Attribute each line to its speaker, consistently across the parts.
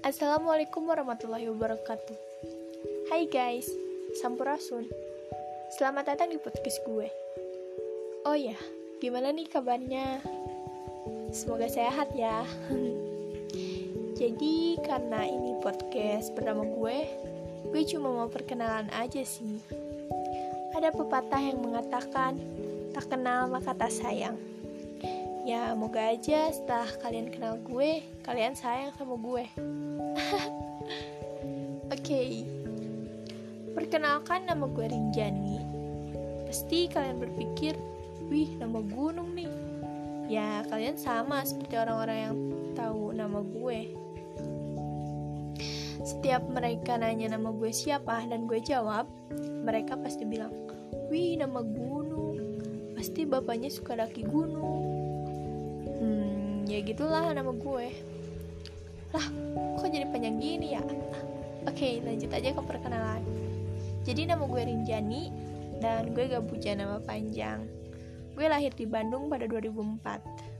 Speaker 1: Assalamualaikum warahmatullahi wabarakatuh. Hai guys, Sampurasun. Selamat datang di podcast gue. Oh ya, gimana nih kabarnya? Semoga sehat ya. Jadi karena ini podcast pertama gue Gue cuma mau perkenalan aja sih. Ada pepatah yang mengatakan Tak kenal maka tak sayang Ya, moga aja setelah kalian kenal gue, kalian sayang sama gue. Oke, okay. perkenalkan nama gue Rinjani. Pasti kalian berpikir, wih nama gunung nih. Ya, kalian sama seperti orang-orang yang tahu nama gue. Setiap mereka nanya nama gue siapa dan gue jawab, mereka pasti bilang, wih nama gunung. Pasti bapaknya suka daki gunung ya gitulah nama gue. Lah kok jadi panjang gini ya? Oke lanjut aja ke perkenalan. Jadi nama gue Rinjani dan gue gak punya nama panjang. Gue lahir di Bandung pada 2004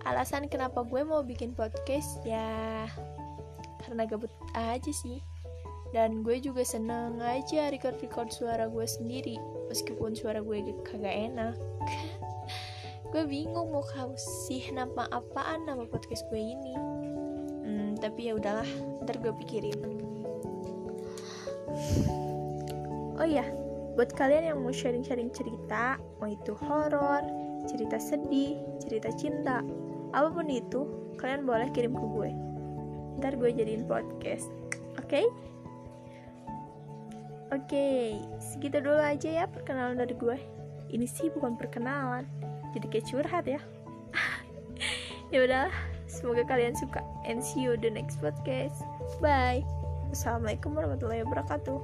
Speaker 1: alasan kenapa gue mau bikin podcast ya karena gabut aja sih. Dan gue juga seneng aja record-record suara gue sendiri meskipun suara gue kagak enak gue bingung mau kasih nama apaan nama podcast gue ini hmm, tapi ya udahlah ntar gue pikirin oh iya buat kalian yang mau sharing-sharing cerita mau itu horor cerita sedih cerita cinta apa pun itu kalian boleh kirim ke gue ntar gue jadiin podcast oke okay? Oke, okay, segitu dulu aja ya perkenalan dari gue. Ini sih bukan perkenalan, jadi kayak curhat ya. Ya udah semoga kalian suka. And see you the next podcast. Bye. Assalamualaikum warahmatullahi wabarakatuh